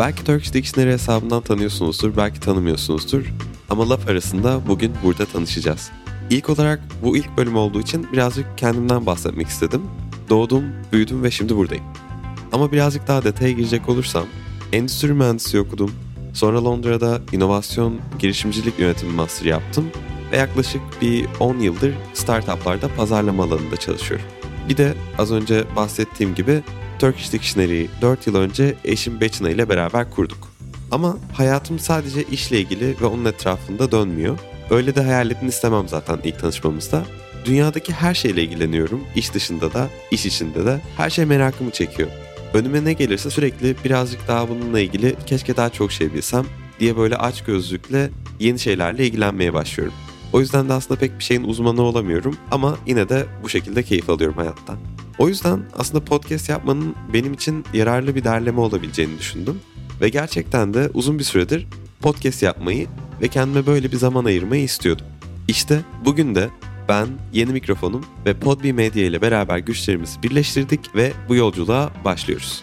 Belki Turkish Dictionary hesabından tanıyorsunuzdur, belki tanımıyorsunuzdur. Ama laf arasında bugün burada tanışacağız. İlk olarak bu ilk bölüm olduğu için birazcık kendimden bahsetmek istedim. Doğdum, büyüdüm ve şimdi buradayım. Ama birazcık daha detaya girecek olursam, endüstri mühendisi okudum. Sonra Londra'da inovasyon, girişimcilik yönetimi master yaptım ve yaklaşık bir 10 yıldır startuplarda pazarlama alanında çalışıyorum. Bir de az önce bahsettiğim gibi Turkish Dictionary'i 4 yıl önce eşim Beçina ile beraber kurduk. Ama hayatım sadece işle ilgili ve onun etrafında dönmüyor. Öyle de hayal edin istemem zaten ilk tanışmamızda. Dünyadaki her şeyle ilgileniyorum. İş dışında da, iş içinde de. Her şey merakımı çekiyor. Önüme ne gelirse sürekli birazcık daha bununla ilgili keşke daha çok şey bilsem diye böyle aç gözlükle yeni şeylerle ilgilenmeye başlıyorum. O yüzden de aslında pek bir şeyin uzmanı olamıyorum ama yine de bu şekilde keyif alıyorum hayattan. O yüzden aslında podcast yapmanın benim için yararlı bir derleme olabileceğini düşündüm. Ve gerçekten de uzun bir süredir podcast yapmayı ve kendime böyle bir zaman ayırmayı istiyordum. İşte bugün de ben, yeni mikrofonum ve Podbi Media ile beraber güçlerimizi birleştirdik ve bu yolculuğa başlıyoruz.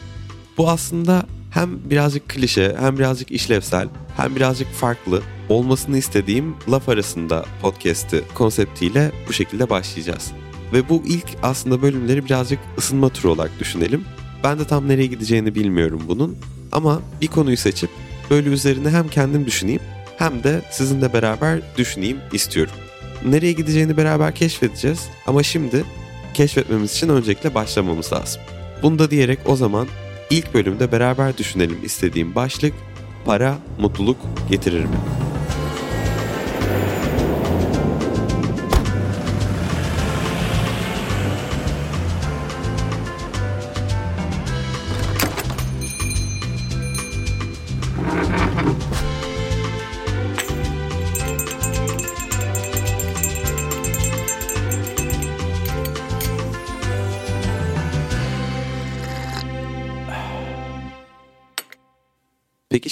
Bu aslında hem birazcık klişe, hem birazcık işlevsel, hem birazcık farklı olmasını istediğim laf arasında podcast'i konseptiyle bu şekilde başlayacağız. Ve bu ilk aslında bölümleri birazcık ısınma turu olarak düşünelim. Ben de tam nereye gideceğini bilmiyorum bunun. Ama bir konuyu seçip böyle üzerine hem kendim düşüneyim hem de sizinle beraber düşüneyim istiyorum. Nereye gideceğini beraber keşfedeceğiz ama şimdi keşfetmemiz için öncelikle başlamamız lazım. Bunu da diyerek o zaman ilk bölümde beraber düşünelim istediğim başlık para mutluluk getirir mi?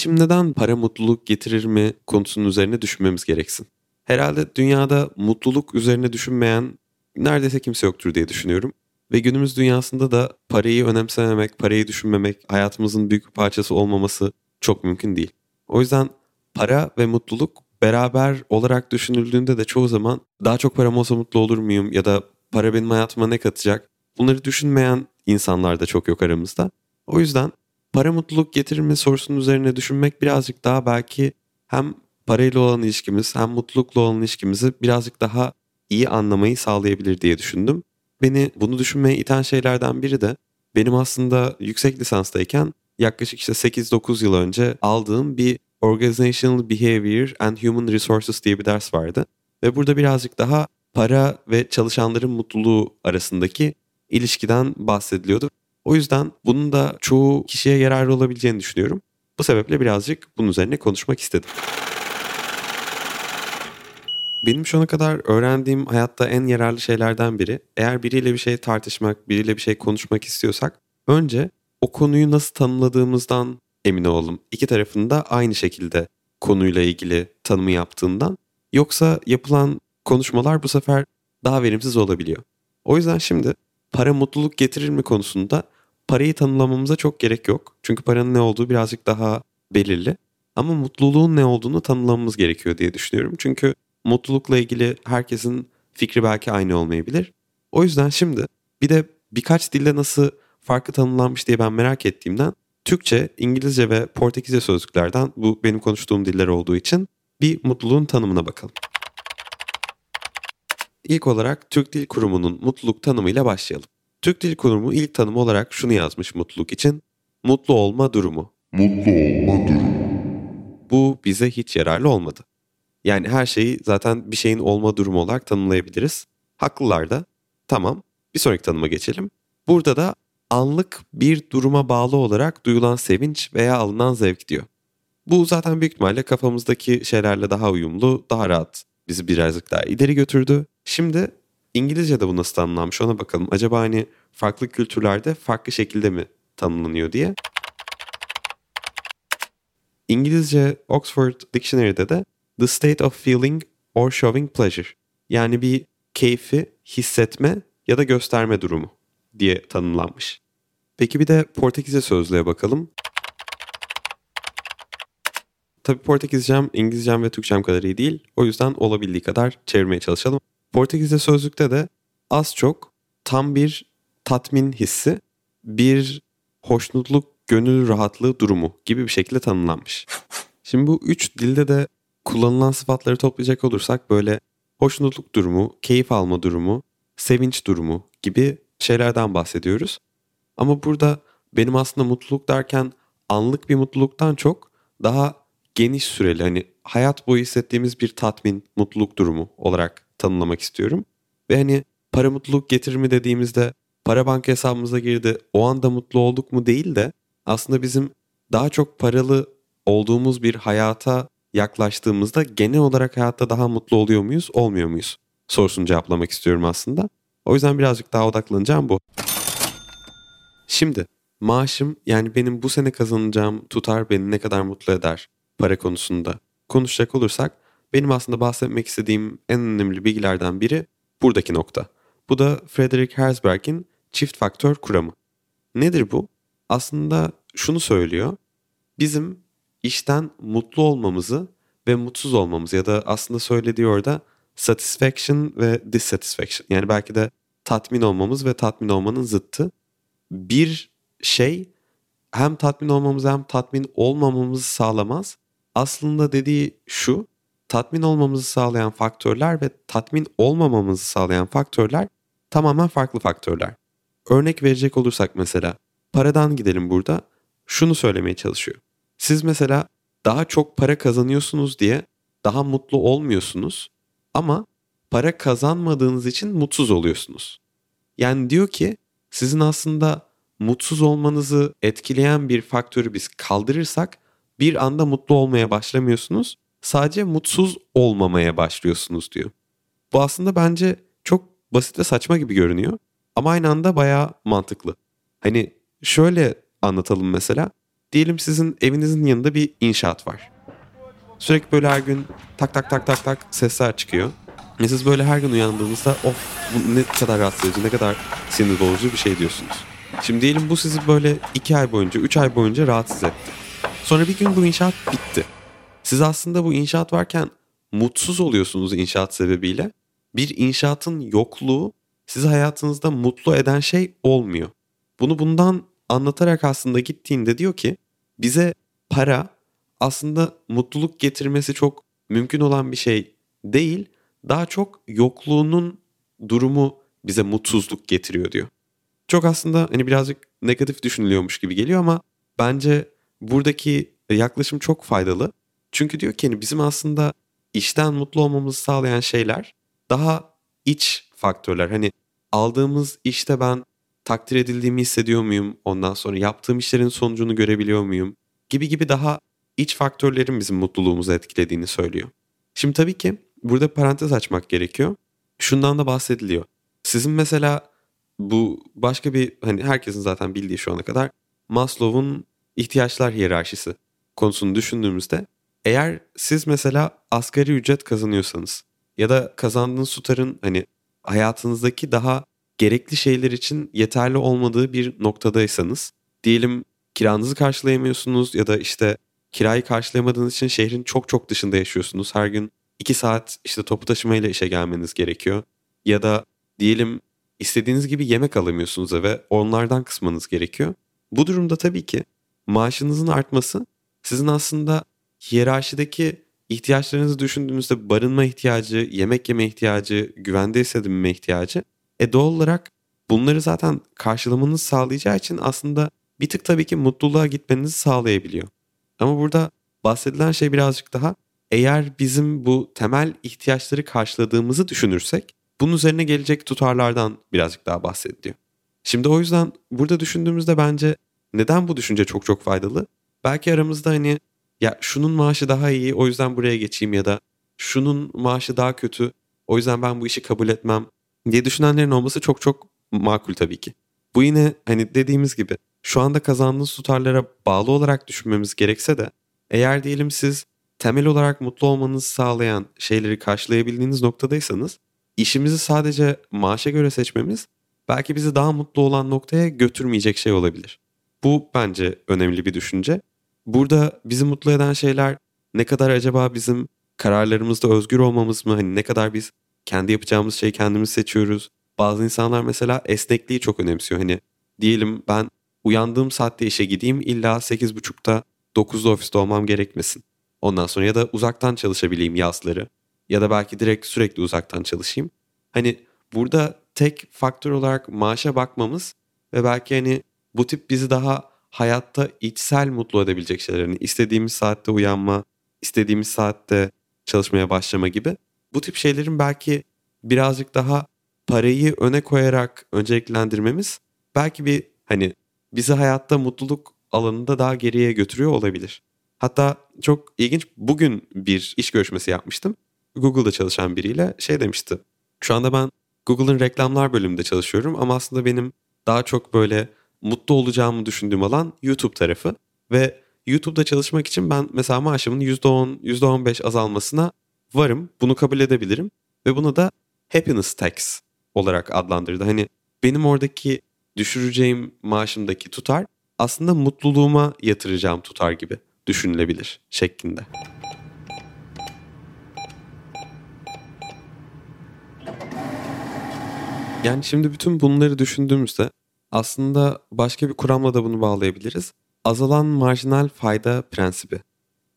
Peki şimdi neden para mutluluk getirir mi konusunun üzerine düşünmemiz gereksin? Herhalde dünyada mutluluk üzerine düşünmeyen neredeyse kimse yoktur diye düşünüyorum. Ve günümüz dünyasında da parayı önemsememek, parayı düşünmemek, hayatımızın büyük bir parçası olmaması çok mümkün değil. O yüzden para ve mutluluk beraber olarak düşünüldüğünde de çoğu zaman daha çok param olsa mutlu olur muyum ya da para benim hayatıma ne katacak? Bunları düşünmeyen insanlar da çok yok aramızda. O yüzden para mutluluk getirir mi sorusunun üzerine düşünmek birazcık daha belki hem parayla olan ilişkimiz hem mutlulukla olan ilişkimizi birazcık daha iyi anlamayı sağlayabilir diye düşündüm. Beni bunu düşünmeye iten şeylerden biri de benim aslında yüksek lisanstayken yaklaşık işte 8-9 yıl önce aldığım bir Organizational Behavior and Human Resources diye bir ders vardı. Ve burada birazcık daha para ve çalışanların mutluluğu arasındaki ilişkiden bahsediliyordu. O yüzden bunun da çoğu kişiye yararlı olabileceğini düşünüyorum. Bu sebeple birazcık bunun üzerine konuşmak istedim. Benim şu ana kadar öğrendiğim hayatta en yararlı şeylerden biri eğer biriyle bir şey tartışmak, biriyle bir şey konuşmak istiyorsak önce o konuyu nasıl tanımladığımızdan emin olalım. İki tarafında aynı şekilde konuyla ilgili tanımı yaptığından yoksa yapılan konuşmalar bu sefer daha verimsiz olabiliyor. O yüzden şimdi para mutluluk getirir mi konusunda parayı tanımlamamıza çok gerek yok. Çünkü paranın ne olduğu birazcık daha belirli. Ama mutluluğun ne olduğunu tanımlamamız gerekiyor diye düşünüyorum. Çünkü mutlulukla ilgili herkesin fikri belki aynı olmayabilir. O yüzden şimdi bir de birkaç dilde nasıl farklı tanımlanmış diye ben merak ettiğimden Türkçe, İngilizce ve Portekizce sözlüklerden bu benim konuştuğum diller olduğu için bir mutluluğun tanımına bakalım. ilk olarak Türk Dil Kurumu'nun mutluluk tanımıyla başlayalım. Türk Dil Kurumu ilk tanımı olarak şunu yazmış mutluluk için. Mutlu olma durumu. Mutlu olma durumu. Bu bize hiç yararlı olmadı. Yani her şeyi zaten bir şeyin olma durumu olarak tanımlayabiliriz. Haklılar da. Tamam. Bir sonraki tanıma geçelim. Burada da anlık bir duruma bağlı olarak duyulan sevinç veya alınan zevk diyor. Bu zaten büyük ihtimalle kafamızdaki şeylerle daha uyumlu, daha rahat bizi birazcık daha ileri götürdü. Şimdi İngilizce'de bu nasıl tanımlanmış ona bakalım. Acaba hani farklı kültürlerde farklı şekilde mi tanımlanıyor diye. İngilizce Oxford Dictionary'de de the state of feeling or showing pleasure yani bir keyfi hissetme ya da gösterme durumu diye tanımlanmış. Peki bir de Portekizce sözlüğe bakalım. Tabi Portekizcem, İngilizcem ve Türkçem kadar iyi değil. O yüzden olabildiği kadar çevirmeye çalışalım. Portekizce sözlükte de az çok tam bir tatmin hissi, bir hoşnutluk, gönül rahatlığı durumu gibi bir şekilde tanımlanmış. Şimdi bu üç dilde de kullanılan sıfatları toplayacak olursak böyle hoşnutluk durumu, keyif alma durumu, sevinç durumu gibi şeylerden bahsediyoruz. Ama burada benim aslında mutluluk derken anlık bir mutluluktan çok daha geniş süreli hani hayat boyu hissettiğimiz bir tatmin, mutluluk durumu olarak tanımlamak istiyorum. Ve hani para mutluluk getirir mi dediğimizde para banka hesabımıza girdi o anda mutlu olduk mu değil de aslında bizim daha çok paralı olduğumuz bir hayata yaklaştığımızda genel olarak hayatta daha mutlu oluyor muyuz, olmuyor muyuz sorusunu cevaplamak istiyorum aslında. O yüzden birazcık daha odaklanacağım bu. Şimdi maaşım yani benim bu sene kazanacağım tutar beni ne kadar mutlu eder para konusunda konuşacak olursak benim aslında bahsetmek istediğim en önemli bilgilerden biri buradaki nokta. Bu da Frederick Herzberg'in çift faktör kuramı. Nedir bu? Aslında şunu söylüyor. Bizim işten mutlu olmamızı ve mutsuz olmamızı ya da aslında söylediği orada satisfaction ve dissatisfaction yani belki de tatmin olmamız ve tatmin olmanın zıttı. Bir şey hem tatmin olmamızı hem tatmin olmamamızı sağlamaz. Aslında dediği şu, tatmin olmamızı sağlayan faktörler ve tatmin olmamamızı sağlayan faktörler tamamen farklı faktörler. Örnek verecek olursak mesela paradan gidelim burada. Şunu söylemeye çalışıyor. Siz mesela daha çok para kazanıyorsunuz diye daha mutlu olmuyorsunuz ama para kazanmadığınız için mutsuz oluyorsunuz. Yani diyor ki sizin aslında mutsuz olmanızı etkileyen bir faktörü biz kaldırırsak bir anda mutlu olmaya başlamıyorsunuz. Sadece mutsuz olmamaya başlıyorsunuz diyor. Bu aslında bence çok basit ve saçma gibi görünüyor ama aynı anda bayağı mantıklı. Hani şöyle anlatalım mesela. Diyelim sizin evinizin yanında bir inşaat var. Sürekli böyle her gün tak tak tak tak tak sesler çıkıyor. Ve siz böyle her gün uyandığınızda of bu ne kadar rahatsız edici, ne kadar sinir bozucu bir şey diyorsunuz. Şimdi diyelim bu sizi böyle iki ay boyunca, üç ay boyunca rahatsız etti. Sonra bir gün bu inşaat bitti. Siz aslında bu inşaat varken mutsuz oluyorsunuz inşaat sebebiyle. Bir inşaatın yokluğu sizi hayatınızda mutlu eden şey olmuyor. Bunu bundan anlatarak aslında gittiğinde diyor ki bize para aslında mutluluk getirmesi çok mümkün olan bir şey değil. Daha çok yokluğunun durumu bize mutsuzluk getiriyor diyor. Çok aslında hani birazcık negatif düşünülüyormuş gibi geliyor ama bence buradaki yaklaşım çok faydalı. Çünkü diyor ki hani bizim aslında işten mutlu olmamızı sağlayan şeyler daha iç faktörler. Hani aldığımız işte ben takdir edildiğimi hissediyor muyum? Ondan sonra yaptığım işlerin sonucunu görebiliyor muyum? Gibi gibi daha iç faktörlerin bizim mutluluğumuzu etkilediğini söylüyor. Şimdi tabii ki burada parantez açmak gerekiyor. Şundan da bahsediliyor. Sizin mesela bu başka bir hani herkesin zaten bildiği şu ana kadar Maslow'un ihtiyaçlar hiyerarşisi konusunu düşündüğümüzde eğer siz mesela asgari ücret kazanıyorsanız ya da kazandığınız tutarın hani hayatınızdaki daha gerekli şeyler için yeterli olmadığı bir noktadaysanız diyelim kiranızı karşılayamıyorsunuz ya da işte kirayı karşılayamadığınız için şehrin çok çok dışında yaşıyorsunuz. Her gün 2 saat işte topu taşımayla işe gelmeniz gerekiyor. Ya da diyelim istediğiniz gibi yemek alamıyorsunuz eve onlardan kısmanız gerekiyor. Bu durumda tabii ki maaşınızın artması sizin aslında hiyerarşideki ihtiyaçlarınızı düşündüğünüzde barınma ihtiyacı, yemek yeme ihtiyacı, güvende hissedilme ihtiyacı. E doğal olarak bunları zaten karşılamanızı sağlayacağı için aslında bir tık tabii ki mutluluğa gitmenizi sağlayabiliyor. Ama burada bahsedilen şey birazcık daha eğer bizim bu temel ihtiyaçları karşıladığımızı düşünürsek bunun üzerine gelecek tutarlardan birazcık daha bahsediliyor. Şimdi o yüzden burada düşündüğümüzde bence neden bu düşünce çok çok faydalı? Belki aramızda hani ya şunun maaşı daha iyi o yüzden buraya geçeyim ya da şunun maaşı daha kötü o yüzden ben bu işi kabul etmem diye düşünenlerin olması çok çok makul tabii ki. Bu yine hani dediğimiz gibi şu anda kazandığınız tutarlara bağlı olarak düşünmemiz gerekse de eğer diyelim siz temel olarak mutlu olmanızı sağlayan şeyleri karşılayabildiğiniz noktadaysanız işimizi sadece maaşa göre seçmemiz belki bizi daha mutlu olan noktaya götürmeyecek şey olabilir. Bu bence önemli bir düşünce. Burada bizi mutlu eden şeyler ne kadar acaba bizim kararlarımızda özgür olmamız mı? Hani ne kadar biz kendi yapacağımız şeyi kendimiz seçiyoruz. Bazı insanlar mesela esnekliği çok önemsiyor. Hani diyelim ben uyandığım saatte işe gideyim illa 8.30'da 9'da ofiste olmam gerekmesin. Ondan sonra ya da uzaktan çalışabileyim yazları ya da belki direkt sürekli uzaktan çalışayım. Hani burada tek faktör olarak maaşa bakmamız ve belki hani bu tip bizi daha hayatta içsel mutlu edebilecek şeyler. Yani istediğimiz saatte uyanma, istediğimiz saatte çalışmaya başlama gibi. Bu tip şeylerin belki birazcık daha parayı öne koyarak önceliklendirmemiz belki bir hani bizi hayatta mutluluk alanında daha geriye götürüyor olabilir. Hatta çok ilginç bugün bir iş görüşmesi yapmıştım. Google'da çalışan biriyle şey demişti. Şu anda ben Google'ın reklamlar bölümünde çalışıyorum ama aslında benim daha çok böyle mutlu olacağımı düşündüğüm alan YouTube tarafı. Ve YouTube'da çalışmak için ben mesela maaşımın %10, %15 azalmasına varım. Bunu kabul edebilirim. Ve bunu da happiness tax olarak adlandırdı. Hani benim oradaki düşüreceğim maaşımdaki tutar aslında mutluluğuma yatıracağım tutar gibi düşünülebilir şeklinde. Yani şimdi bütün bunları düşündüğümüzde aslında başka bir kuramla da bunu bağlayabiliriz. Azalan marjinal fayda prensibi.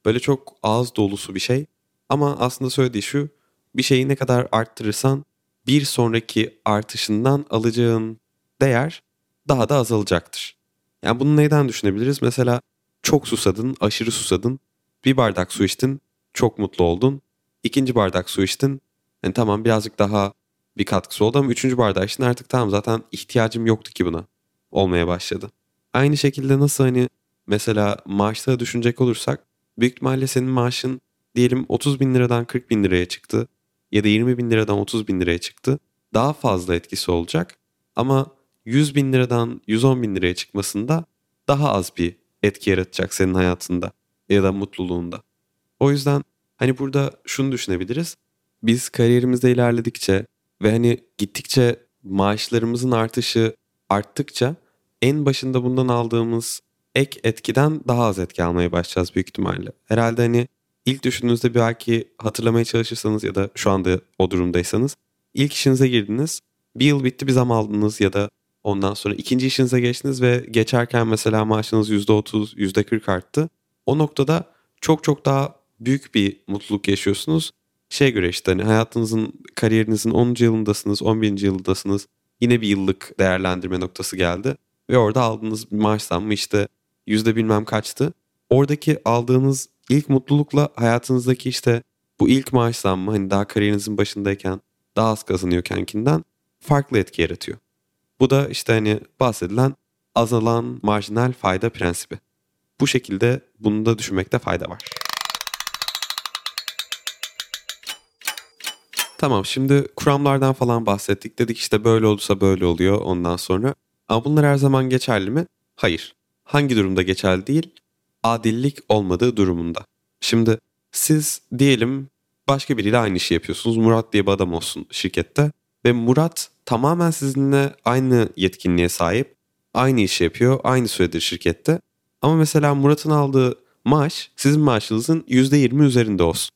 Böyle çok ağız dolusu bir şey ama aslında söylediği şu bir şeyi ne kadar arttırırsan bir sonraki artışından alacağın değer daha da azalacaktır. Yani bunu neyden düşünebiliriz? Mesela çok susadın, aşırı susadın, bir bardak su içtin, çok mutlu oldun. İkinci bardak su içtin, yani tamam birazcık daha bir katkısı oldu ama üçüncü bardağı içtin artık tamam zaten ihtiyacım yoktu ki buna olmaya başladı. Aynı şekilde nasıl hani mesela maaşta düşünecek olursak büyük ihtimalle senin maaşın diyelim 30 bin liradan 40 bin liraya çıktı ya da 20 bin liradan 30 bin liraya çıktı. Daha fazla etkisi olacak ama 100 bin liradan 110 bin liraya çıkmasında daha az bir etki yaratacak senin hayatında ya da mutluluğunda. O yüzden hani burada şunu düşünebiliriz. Biz kariyerimizde ilerledikçe ve hani gittikçe maaşlarımızın artışı arttıkça en başında bundan aldığımız ek etkiden daha az etki almaya başlayacağız büyük ihtimalle. Herhalde hani ilk düşündüğünüzde belki hatırlamaya çalışırsanız ya da şu anda o durumdaysanız ilk işinize girdiniz. Bir yıl bitti bir zam aldınız ya da ondan sonra ikinci işinize geçtiniz ve geçerken mesela maaşınız %30, %40 arttı. O noktada çok çok daha büyük bir mutluluk yaşıyorsunuz. Şey göre işte hani hayatınızın, kariyerinizin 10. yılındasınız, 11. yılındasınız. Yine bir yıllık değerlendirme noktası geldi. Ve orada aldığınız maaş zammı işte yüzde bilmem kaçtı. Oradaki aldığınız ilk mutlulukla hayatınızdaki işte bu ilk maaş zammı hani daha kariyerinizin başındayken daha az kazanıyorkenkinden farklı etki yaratıyor. Bu da işte hani bahsedilen azalan marjinal fayda prensibi. Bu şekilde bunu da düşünmekte fayda var. Tamam şimdi kuramlardan falan bahsettik. Dedik işte böyle olursa böyle oluyor ondan sonra. Ama bunlar her zaman geçerli mi? Hayır. Hangi durumda geçerli değil? Adillik olmadığı durumunda. Şimdi siz diyelim başka biriyle aynı işi yapıyorsunuz. Murat diye bir adam olsun şirkette. Ve Murat tamamen sizinle aynı yetkinliğe sahip. Aynı işi yapıyor. Aynı süredir şirkette. Ama mesela Murat'ın aldığı maaş sizin maaşınızın %20 üzerinde olsun.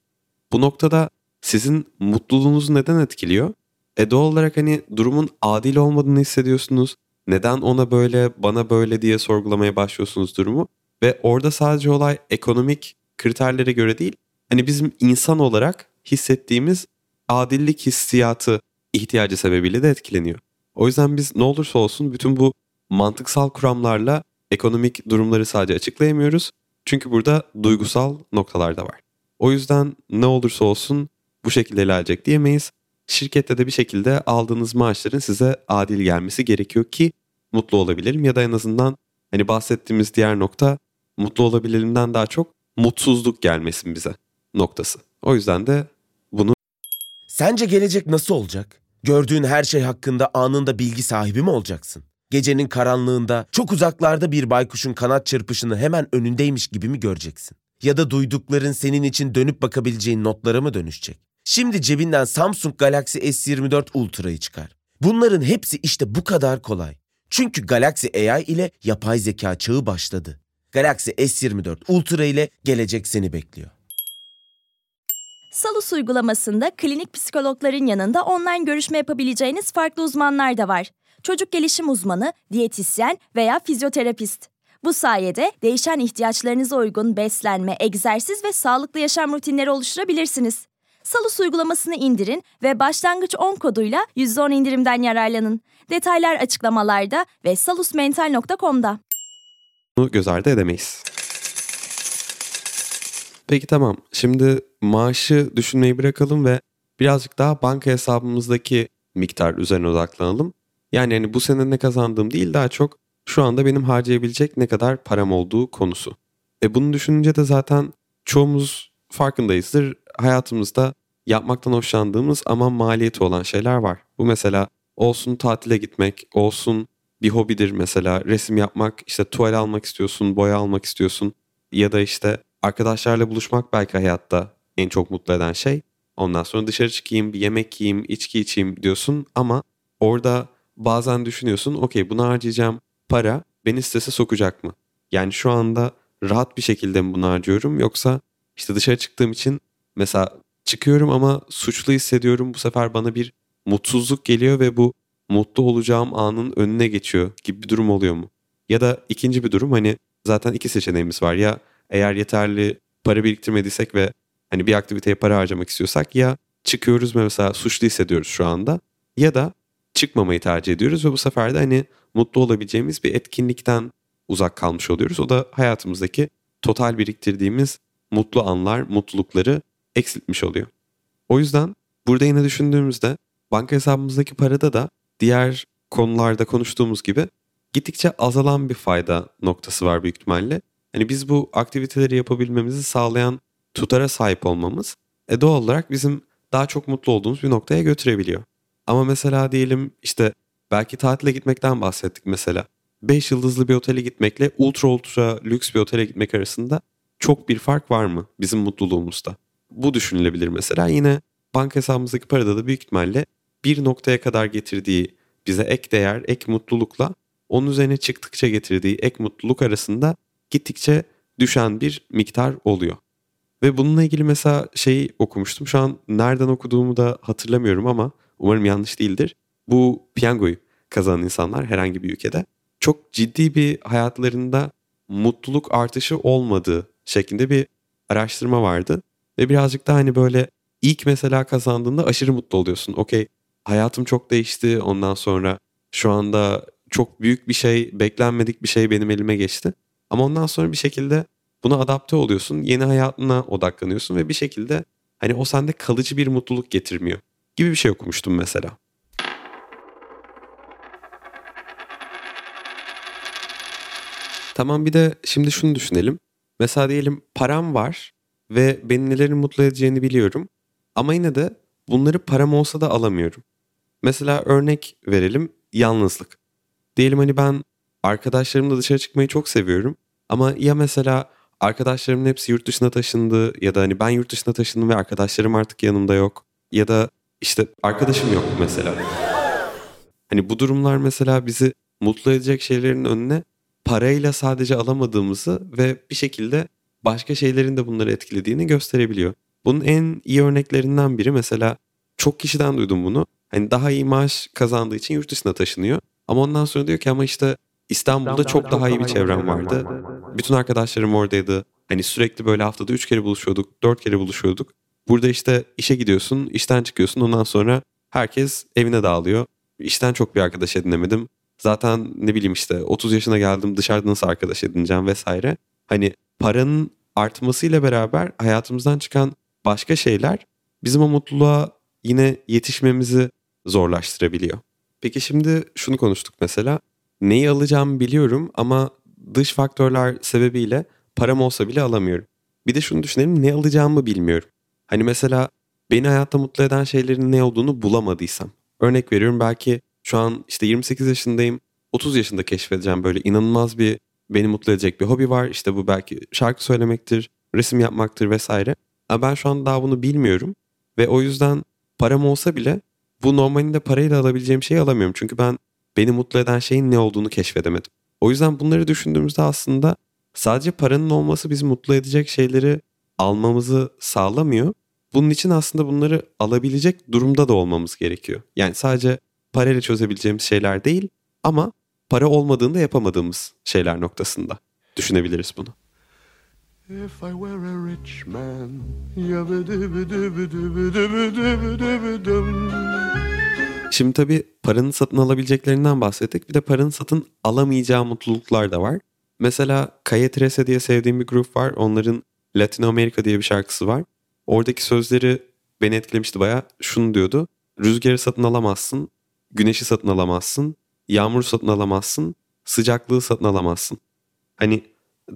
Bu noktada sizin mutluluğunuzu neden etkiliyor? E doğal olarak hani durumun adil olmadığını hissediyorsunuz. Neden ona böyle bana böyle diye sorgulamaya başlıyorsunuz durumu. Ve orada sadece olay ekonomik kriterlere göre değil hani bizim insan olarak hissettiğimiz adillik hissiyatı ihtiyacı sebebiyle de etkileniyor. O yüzden biz ne olursa olsun bütün bu mantıksal kuramlarla ekonomik durumları sadece açıklayamıyoruz. Çünkü burada duygusal noktalar da var. O yüzden ne olursa olsun bu şekilde ilerleyecek diyemeyiz. Şirkette de bir şekilde aldığınız maaşların size adil gelmesi gerekiyor ki mutlu olabilirim ya da en azından hani bahsettiğimiz diğer nokta mutlu olabilirimden daha çok mutsuzluk gelmesin bize noktası. O yüzden de bunu Sence gelecek nasıl olacak? Gördüğün her şey hakkında anında bilgi sahibi mi olacaksın? Gecenin karanlığında çok uzaklarda bir baykuşun kanat çırpışını hemen önündeymiş gibi mi göreceksin? Ya da duydukların senin için dönüp bakabileceğin notlara mı dönüşecek? Şimdi cebinden Samsung Galaxy S24 Ultra'yı çıkar. Bunların hepsi işte bu kadar kolay. Çünkü Galaxy AI ile yapay zeka çağı başladı. Galaxy S24 Ultra ile gelecek seni bekliyor. Salus uygulamasında klinik psikologların yanında online görüşme yapabileceğiniz farklı uzmanlar da var. Çocuk gelişim uzmanı, diyetisyen veya fizyoterapist. Bu sayede değişen ihtiyaçlarınıza uygun beslenme, egzersiz ve sağlıklı yaşam rutinleri oluşturabilirsiniz. Salus uygulamasını indirin ve başlangıç 10 koduyla %10 indirimden yararlanın. Detaylar açıklamalarda ve salusmental.com'da. göz ardı edemeyiz. Peki tamam. Şimdi maaşı düşünmeyi bırakalım ve birazcık daha banka hesabımızdaki miktar üzerine odaklanalım. Yani hani bu sene ne kazandığım değil daha çok şu anda benim harcayabilecek ne kadar param olduğu konusu. E bunu düşününce de zaten çoğumuz farkındayızdır. Hayatımızda yapmaktan hoşlandığımız ama maliyeti olan şeyler var. Bu mesela olsun tatile gitmek, olsun bir hobidir mesela resim yapmak, işte tuval almak istiyorsun, boya almak istiyorsun ya da işte arkadaşlarla buluşmak belki hayatta en çok mutlu eden şey. Ondan sonra dışarı çıkayım, bir yemek yiyeyim, içki içeyim diyorsun ama orada bazen düşünüyorsun okey bunu harcayacağım para beni strese sokacak mı? Yani şu anda rahat bir şekilde mi bunu harcıyorum yoksa işte dışarı çıktığım için mesela çıkıyorum ama suçlu hissediyorum bu sefer bana bir mutsuzluk geliyor ve bu mutlu olacağım anın önüne geçiyor gibi bir durum oluyor mu? Ya da ikinci bir durum hani zaten iki seçeneğimiz var ya eğer yeterli para biriktirmediysek ve hani bir aktiviteye para harcamak istiyorsak ya çıkıyoruz mesela suçlu hissediyoruz şu anda ya da çıkmamayı tercih ediyoruz ve bu sefer de hani mutlu olabileceğimiz bir etkinlikten uzak kalmış oluyoruz. O da hayatımızdaki total biriktirdiğimiz mutlu anlar, mutlulukları eksiltmiş oluyor. O yüzden burada yine düşündüğümüzde banka hesabımızdaki parada da diğer konularda konuştuğumuz gibi gittikçe azalan bir fayda noktası var büyük ihtimalle. Hani biz bu aktiviteleri yapabilmemizi sağlayan tutara sahip olmamız e doğal olarak bizim daha çok mutlu olduğumuz bir noktaya götürebiliyor. Ama mesela diyelim işte belki tatile gitmekten bahsettik mesela. 5 yıldızlı bir otele gitmekle ultra ultra lüks bir otele gitmek arasında çok bir fark var mı bizim mutluluğumuzda? Bu düşünülebilir mesela. Yine banka hesabımızdaki parada da büyük ihtimalle bir noktaya kadar getirdiği bize ek değer, ek mutlulukla onun üzerine çıktıkça getirdiği ek mutluluk arasında gittikçe düşen bir miktar oluyor. Ve bununla ilgili mesela şeyi okumuştum. Şu an nereden okuduğumu da hatırlamıyorum ama umarım yanlış değildir. Bu piyangoyu kazanan insanlar herhangi bir ülkede çok ciddi bir hayatlarında mutluluk artışı olmadığı şeklinde bir araştırma vardı. Ve birazcık da hani böyle ilk mesela kazandığında aşırı mutlu oluyorsun. Okey hayatım çok değişti ondan sonra şu anda çok büyük bir şey, beklenmedik bir şey benim elime geçti. Ama ondan sonra bir şekilde buna adapte oluyorsun. Yeni hayatına odaklanıyorsun ve bir şekilde hani o sende kalıcı bir mutluluk getirmiyor gibi bir şey okumuştum mesela. Tamam bir de şimdi şunu düşünelim. Mesela diyelim param var ve beni nelerin mutlu edeceğini biliyorum. Ama yine de bunları param olsa da alamıyorum. Mesela örnek verelim yalnızlık. Diyelim hani ben arkadaşlarımla dışarı çıkmayı çok seviyorum. Ama ya mesela arkadaşlarımın hepsi yurt dışına taşındı ya da hani ben yurt dışına taşındım ve arkadaşlarım artık yanımda yok. Ya da işte arkadaşım yok mesela. Hani bu durumlar mesela bizi mutlu edecek şeylerin önüne parayla sadece alamadığımızı ve bir şekilde başka şeylerin de bunları etkilediğini gösterebiliyor. Bunun en iyi örneklerinden biri mesela çok kişiden duydum bunu. Hani daha iyi maaş kazandığı için yurt dışına taşınıyor. Ama ondan sonra diyor ki ama işte İstanbul'da çok daha iyi bir çevrem vardı. Bütün arkadaşlarım oradaydı. Hani sürekli böyle haftada 3 kere buluşuyorduk, 4 kere buluşuyorduk. Burada işte işe gidiyorsun, işten çıkıyorsun. Ondan sonra herkes evine dağılıyor. İşten çok bir arkadaş edinemedim. Zaten ne bileyim işte 30 yaşına geldim dışarıda nasıl arkadaş edineceğim vesaire. Hani paranın artmasıyla beraber hayatımızdan çıkan başka şeyler bizim o mutluluğa yine yetişmemizi zorlaştırabiliyor. Peki şimdi şunu konuştuk mesela. Neyi alacağımı biliyorum ama dış faktörler sebebiyle param olsa bile alamıyorum. Bir de şunu düşünelim ne alacağımı bilmiyorum. Hani mesela beni hayatta mutlu eden şeylerin ne olduğunu bulamadıysam. Örnek veriyorum belki şu an işte 28 yaşındayım. 30 yaşında keşfedeceğim böyle inanılmaz bir beni mutlu edecek bir hobi var. İşte bu belki şarkı söylemektir, resim yapmaktır vesaire. Ama ben şu an daha bunu bilmiyorum. Ve o yüzden param olsa bile bu normalinde parayla alabileceğim şeyi alamıyorum. Çünkü ben beni mutlu eden şeyin ne olduğunu keşfedemedim. O yüzden bunları düşündüğümüzde aslında sadece paranın olması bizi mutlu edecek şeyleri almamızı sağlamıyor. Bunun için aslında bunları alabilecek durumda da olmamız gerekiyor. Yani sadece parayla çözebileceğimiz şeyler değil ama para olmadığında yapamadığımız şeyler noktasında düşünebiliriz bunu. If I were a rich man, Şimdi tabii paranın satın alabileceklerinden bahsettik. Bir de paranın satın alamayacağı mutluluklar da var. Mesela Calle Trece diye sevdiğim bir grup var. Onların Latin America diye bir şarkısı var. Oradaki sözleri beni etkilemişti baya. Şunu diyordu. Rüzgarı satın alamazsın, güneşi satın alamazsın, yağmuru satın alamazsın, sıcaklığı satın alamazsın. Hani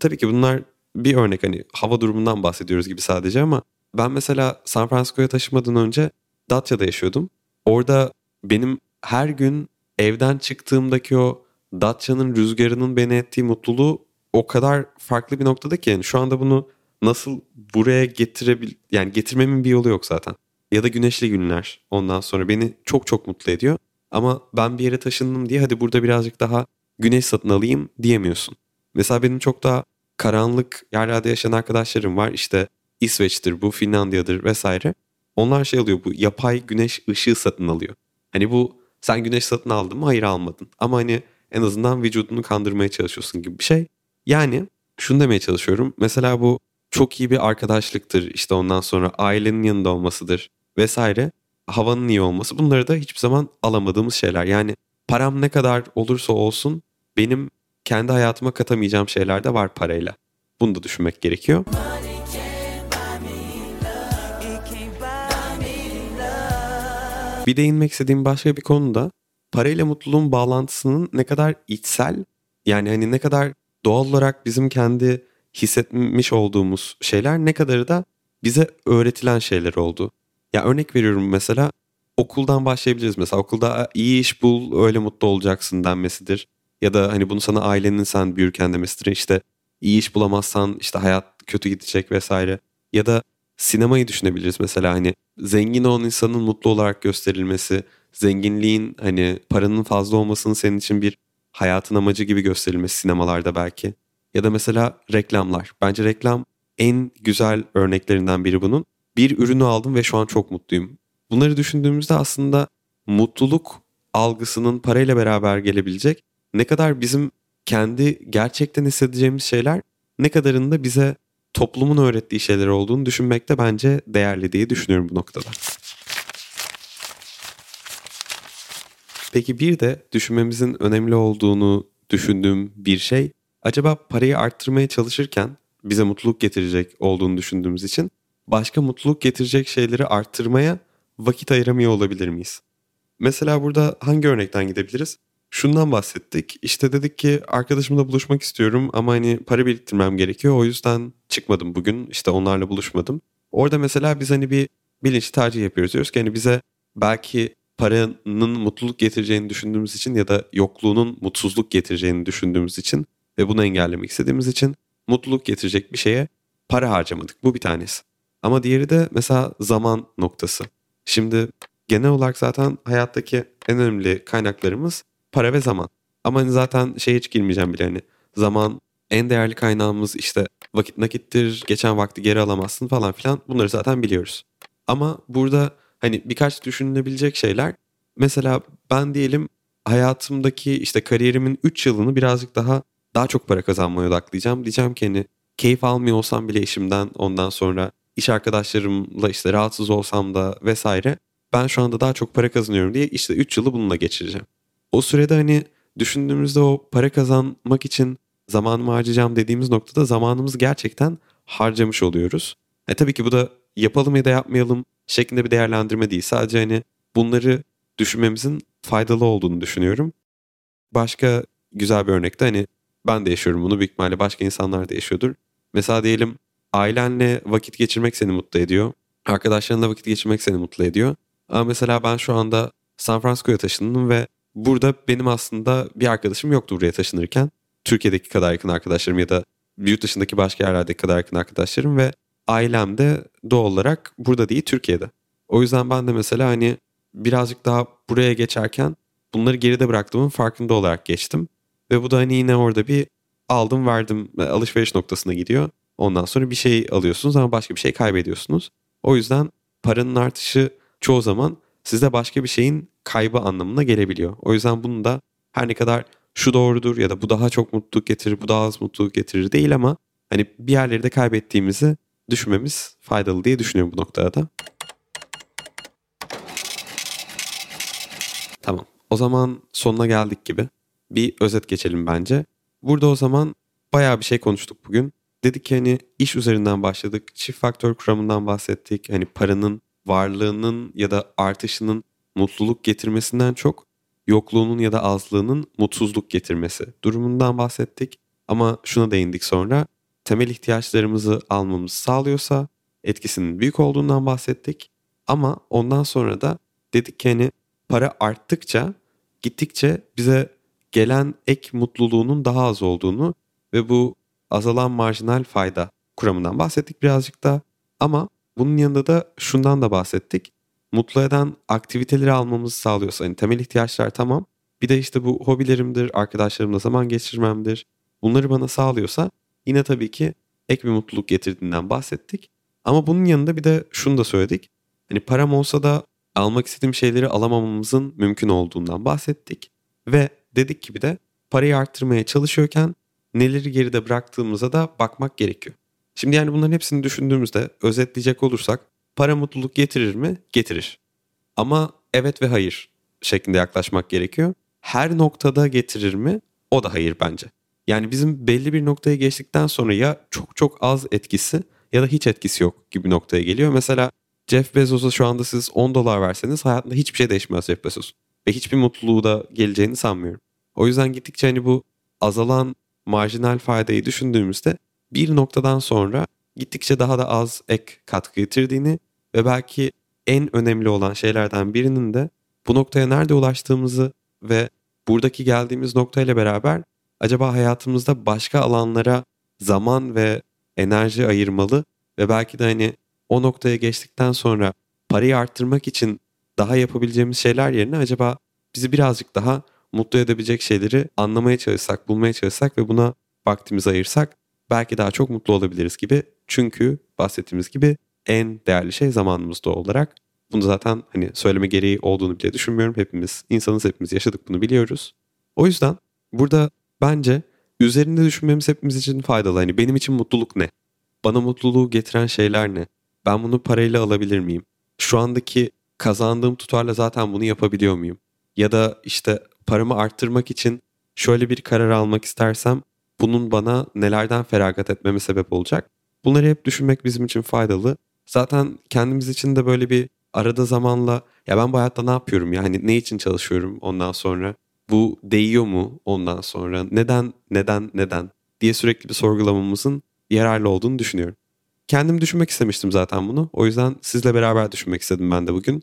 tabii ki bunlar bir örnek hani hava durumundan bahsediyoruz gibi sadece ama ben mesela San Francisco'ya taşımadan önce Datya'da yaşıyordum. Orada benim her gün evden çıktığımdaki o Dacia'nın rüzgarının beni ettiği mutluluğu o kadar farklı bir noktada ki yani şu anda bunu nasıl buraya getirebil yani getirmemin bir yolu yok zaten. Ya da güneşli günler ondan sonra beni çok çok mutlu ediyor. Ama ben bir yere taşındım diye hadi burada birazcık daha güneş satın alayım diyemiyorsun. Mesela benim çok daha karanlık yerlerde yaşayan arkadaşlarım var. İşte İsveç'tir bu, Finlandiya'dır vesaire. Onlar şey alıyor bu yapay güneş ışığı satın alıyor. Hani bu sen güneş satın aldın mı? Hayır almadın. Ama hani en azından vücudunu kandırmaya çalışıyorsun gibi bir şey. Yani şunu demeye çalışıyorum. Mesela bu çok iyi bir arkadaşlıktır. İşte ondan sonra ailenin yanında olmasıdır vesaire. Havanın iyi olması. Bunları da hiçbir zaman alamadığımız şeyler. Yani param ne kadar olursa olsun benim kendi hayatıma katamayacağım şeyler de var parayla. Bunu da düşünmek gerekiyor. Bir değinmek istediğim başka bir konu da parayla mutluluğun bağlantısının ne kadar içsel yani hani ne kadar doğal olarak bizim kendi hissetmiş olduğumuz şeyler ne kadarı da bize öğretilen şeyler oldu. Ya örnek veriyorum mesela okuldan başlayabiliriz mesela okulda iyi iş bul öyle mutlu olacaksın denmesidir. Ya da hani bunu sana ailenin sen büyürken demesidir işte iyi iş bulamazsan işte hayat kötü gidecek vesaire. Ya da sinemayı düşünebiliriz mesela hani zengin olan insanın mutlu olarak gösterilmesi, zenginliğin hani paranın fazla olmasının senin için bir hayatın amacı gibi gösterilmesi sinemalarda belki. Ya da mesela reklamlar. Bence reklam en güzel örneklerinden biri bunun. Bir ürünü aldım ve şu an çok mutluyum. Bunları düşündüğümüzde aslında mutluluk algısının parayla beraber gelebilecek ne kadar bizim kendi gerçekten hissedeceğimiz şeyler ne kadarını da bize toplumun öğrettiği şeyler olduğunu düşünmek de bence değerli diye düşünüyorum bu noktada. Peki bir de düşünmemizin önemli olduğunu düşündüğüm bir şey acaba parayı arttırmaya çalışırken bize mutluluk getirecek olduğunu düşündüğümüz için başka mutluluk getirecek şeyleri arttırmaya vakit ayıramıyor olabilir miyiz? Mesela burada hangi örnekten gidebiliriz? Şundan bahsettik. İşte dedik ki arkadaşımla buluşmak istiyorum ama hani para biriktirmem gerekiyor. O yüzden çıkmadım bugün. İşte onlarla buluşmadım. Orada mesela biz hani bir bilinçli tercih yapıyoruz. Diyoruz ki hani bize belki paranın mutluluk getireceğini düşündüğümüz için ya da yokluğunun mutsuzluk getireceğini düşündüğümüz için ve bunu engellemek istediğimiz için mutluluk getirecek bir şeye para harcamadık. Bu bir tanesi. Ama diğeri de mesela zaman noktası. Şimdi genel olarak zaten hayattaki en önemli kaynaklarımız para ve zaman. Ama hani zaten şey hiç girmeyeceğim bile hani zaman en değerli kaynağımız işte vakit nakittir, geçen vakti geri alamazsın falan filan bunları zaten biliyoruz. Ama burada hani birkaç düşünülebilecek şeyler mesela ben diyelim hayatımdaki işte kariyerimin 3 yılını birazcık daha daha çok para kazanmaya odaklayacağım. Diyeceğim ki hani keyif almıyor olsam bile işimden ondan sonra iş arkadaşlarımla işte rahatsız olsam da vesaire ben şu anda daha çok para kazanıyorum diye işte 3 yılı bununla geçireceğim. O sürede hani düşündüğümüzde o para kazanmak için zamanımı harcayacağım dediğimiz noktada zamanımızı gerçekten harcamış oluyoruz. E tabii ki bu da yapalım ya da yapmayalım şeklinde bir değerlendirme değil. Sadece hani bunları düşünmemizin faydalı olduğunu düşünüyorum. Başka güzel bir örnekte hani ben de yaşıyorum bunu büyük ihtimalle başka insanlar da yaşıyordur. Mesela diyelim ailenle vakit geçirmek seni mutlu ediyor. Arkadaşlarınla vakit geçirmek seni mutlu ediyor. Ama mesela ben şu anda San Francisco'ya taşındım ve burada benim aslında bir arkadaşım yoktu buraya taşınırken. Türkiye'deki kadar yakın arkadaşlarım ya da yurt dışındaki başka yerlerdeki kadar yakın arkadaşlarım ve ailem de doğal olarak burada değil Türkiye'de. O yüzden ben de mesela hani birazcık daha buraya geçerken bunları geride bıraktığımın farkında olarak geçtim. Ve bu da hani yine orada bir aldım verdim alışveriş noktasına gidiyor. Ondan sonra bir şey alıyorsunuz ama başka bir şey kaybediyorsunuz. O yüzden paranın artışı çoğu zaman size başka bir şeyin kaybı anlamına gelebiliyor. O yüzden bunu da her ne kadar şu doğrudur ya da bu daha çok mutluluk getirir, bu daha az mutluluk getirir değil ama hani bir yerleri de kaybettiğimizi düşünmemiz faydalı diye düşünüyorum bu noktada da. Tamam. O zaman sonuna geldik gibi. Bir özet geçelim bence. Burada o zaman bayağı bir şey konuştuk bugün. Dedik ki hani iş üzerinden başladık. Çift faktör kuramından bahsettik. Hani paranın varlığının ya da artışının mutluluk getirmesinden çok yokluğunun ya da azlığının mutsuzluk getirmesi durumundan bahsettik. Ama şuna değindik sonra temel ihtiyaçlarımızı almamızı sağlıyorsa etkisinin büyük olduğundan bahsettik. Ama ondan sonra da dedik ki hani para arttıkça gittikçe bize gelen ek mutluluğunun daha az olduğunu ve bu azalan marjinal fayda kuramından bahsettik birazcık da. Ama bunun yanında da şundan da bahsettik. Mutlu eden aktiviteleri almamızı sağlıyorsa hani temel ihtiyaçlar tamam. Bir de işte bu hobilerimdir, arkadaşlarımla zaman geçirmemdir. Bunları bana sağlıyorsa yine tabii ki ek bir mutluluk getirdiğinden bahsettik. Ama bunun yanında bir de şunu da söyledik. Hani param olsa da almak istediğim şeyleri alamamamızın mümkün olduğundan bahsettik. Ve dedik ki bir de parayı arttırmaya çalışıyorken neleri geride bıraktığımıza da bakmak gerekiyor. Şimdi yani bunların hepsini düşündüğümüzde özetleyecek olursak para mutluluk getirir mi? Getirir. Ama evet ve hayır şeklinde yaklaşmak gerekiyor. Her noktada getirir mi? O da hayır bence. Yani bizim belli bir noktaya geçtikten sonra ya çok çok az etkisi ya da hiç etkisi yok gibi noktaya geliyor. Mesela Jeff Bezos'a şu anda siz 10 dolar verseniz hayatında hiçbir şey değişmez Jeff Bezos. Ve hiçbir mutluluğu da geleceğini sanmıyorum. O yüzden gittikçe hani bu azalan marjinal faydayı düşündüğümüzde bir noktadan sonra gittikçe daha da az ek katkı getirdiğini ve belki en önemli olan şeylerden birinin de bu noktaya nerede ulaştığımızı ve buradaki geldiğimiz noktayla beraber acaba hayatımızda başka alanlara zaman ve enerji ayırmalı ve belki de hani o noktaya geçtikten sonra parayı arttırmak için daha yapabileceğimiz şeyler yerine acaba bizi birazcık daha mutlu edebilecek şeyleri anlamaya çalışsak, bulmaya çalışsak ve buna vaktimizi ayırsak belki daha çok mutlu olabiliriz gibi. Çünkü bahsettiğimiz gibi en değerli şey zamanımız doğal olarak. Bunu zaten hani söyleme gereği olduğunu bile düşünmüyorum. Hepimiz insanız hepimiz yaşadık bunu biliyoruz. O yüzden burada bence üzerinde düşünmemiz hepimiz için faydalı. Hani benim için mutluluk ne? Bana mutluluğu getiren şeyler ne? Ben bunu parayla alabilir miyim? Şu andaki kazandığım tutarla zaten bunu yapabiliyor muyum? Ya da işte paramı arttırmak için şöyle bir karar almak istersem bunun bana nelerden feragat etmeme sebep olacak? Bunları hep düşünmek bizim için faydalı. Zaten kendimiz için de böyle bir arada zamanla ya ben bu hayatta ne yapıyorum yani ne için çalışıyorum ondan sonra bu değiyor mu ondan sonra neden neden neden diye sürekli bir sorgulamamızın yararlı olduğunu düşünüyorum. Kendim düşünmek istemiştim zaten bunu. O yüzden sizle beraber düşünmek istedim ben de bugün.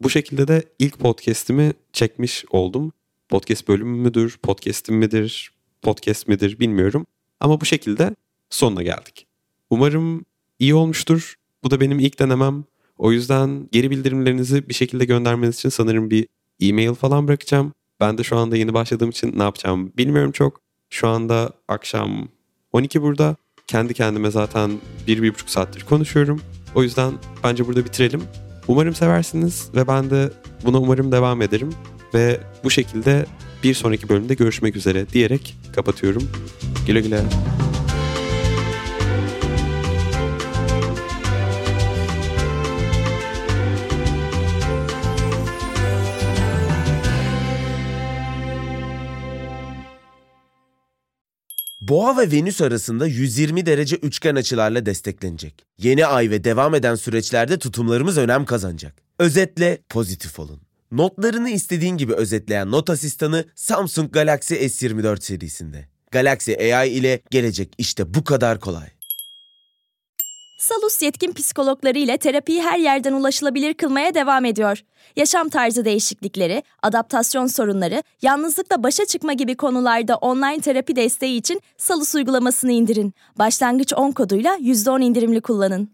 Bu şekilde de ilk podcast'imi çekmiş oldum. Podcast bölümü müdür, podcast'im midir, podcast midir bilmiyorum. Ama bu şekilde sonuna geldik. Umarım iyi olmuştur. Bu da benim ilk denemem. O yüzden geri bildirimlerinizi bir şekilde göndermeniz için sanırım bir e-mail falan bırakacağım. Ben de şu anda yeni başladığım için ne yapacağımı bilmiyorum çok. Şu anda akşam 12 burada. Kendi kendime zaten bir, bir buçuk saattir konuşuyorum. O yüzden bence burada bitirelim. Umarım seversiniz ve ben de buna umarım devam ederim. Ve bu şekilde bir sonraki bölümde görüşmek üzere diyerek kapatıyorum. Güle güle. Boğa ve Venüs arasında 120 derece üçgen açılarla desteklenecek. Yeni ay ve devam eden süreçlerde tutumlarımız önem kazanacak. Özetle pozitif olun. Notlarını istediğin gibi özetleyen not asistanı Samsung Galaxy S24 serisinde. Galaxy AI ile gelecek işte bu kadar kolay. Salus yetkin psikologları ile terapiyi her yerden ulaşılabilir kılmaya devam ediyor. Yaşam tarzı değişiklikleri, adaptasyon sorunları, yalnızlıkla başa çıkma gibi konularda online terapi desteği için Salus uygulamasını indirin. Başlangıç 10 koduyla %10 indirimli kullanın.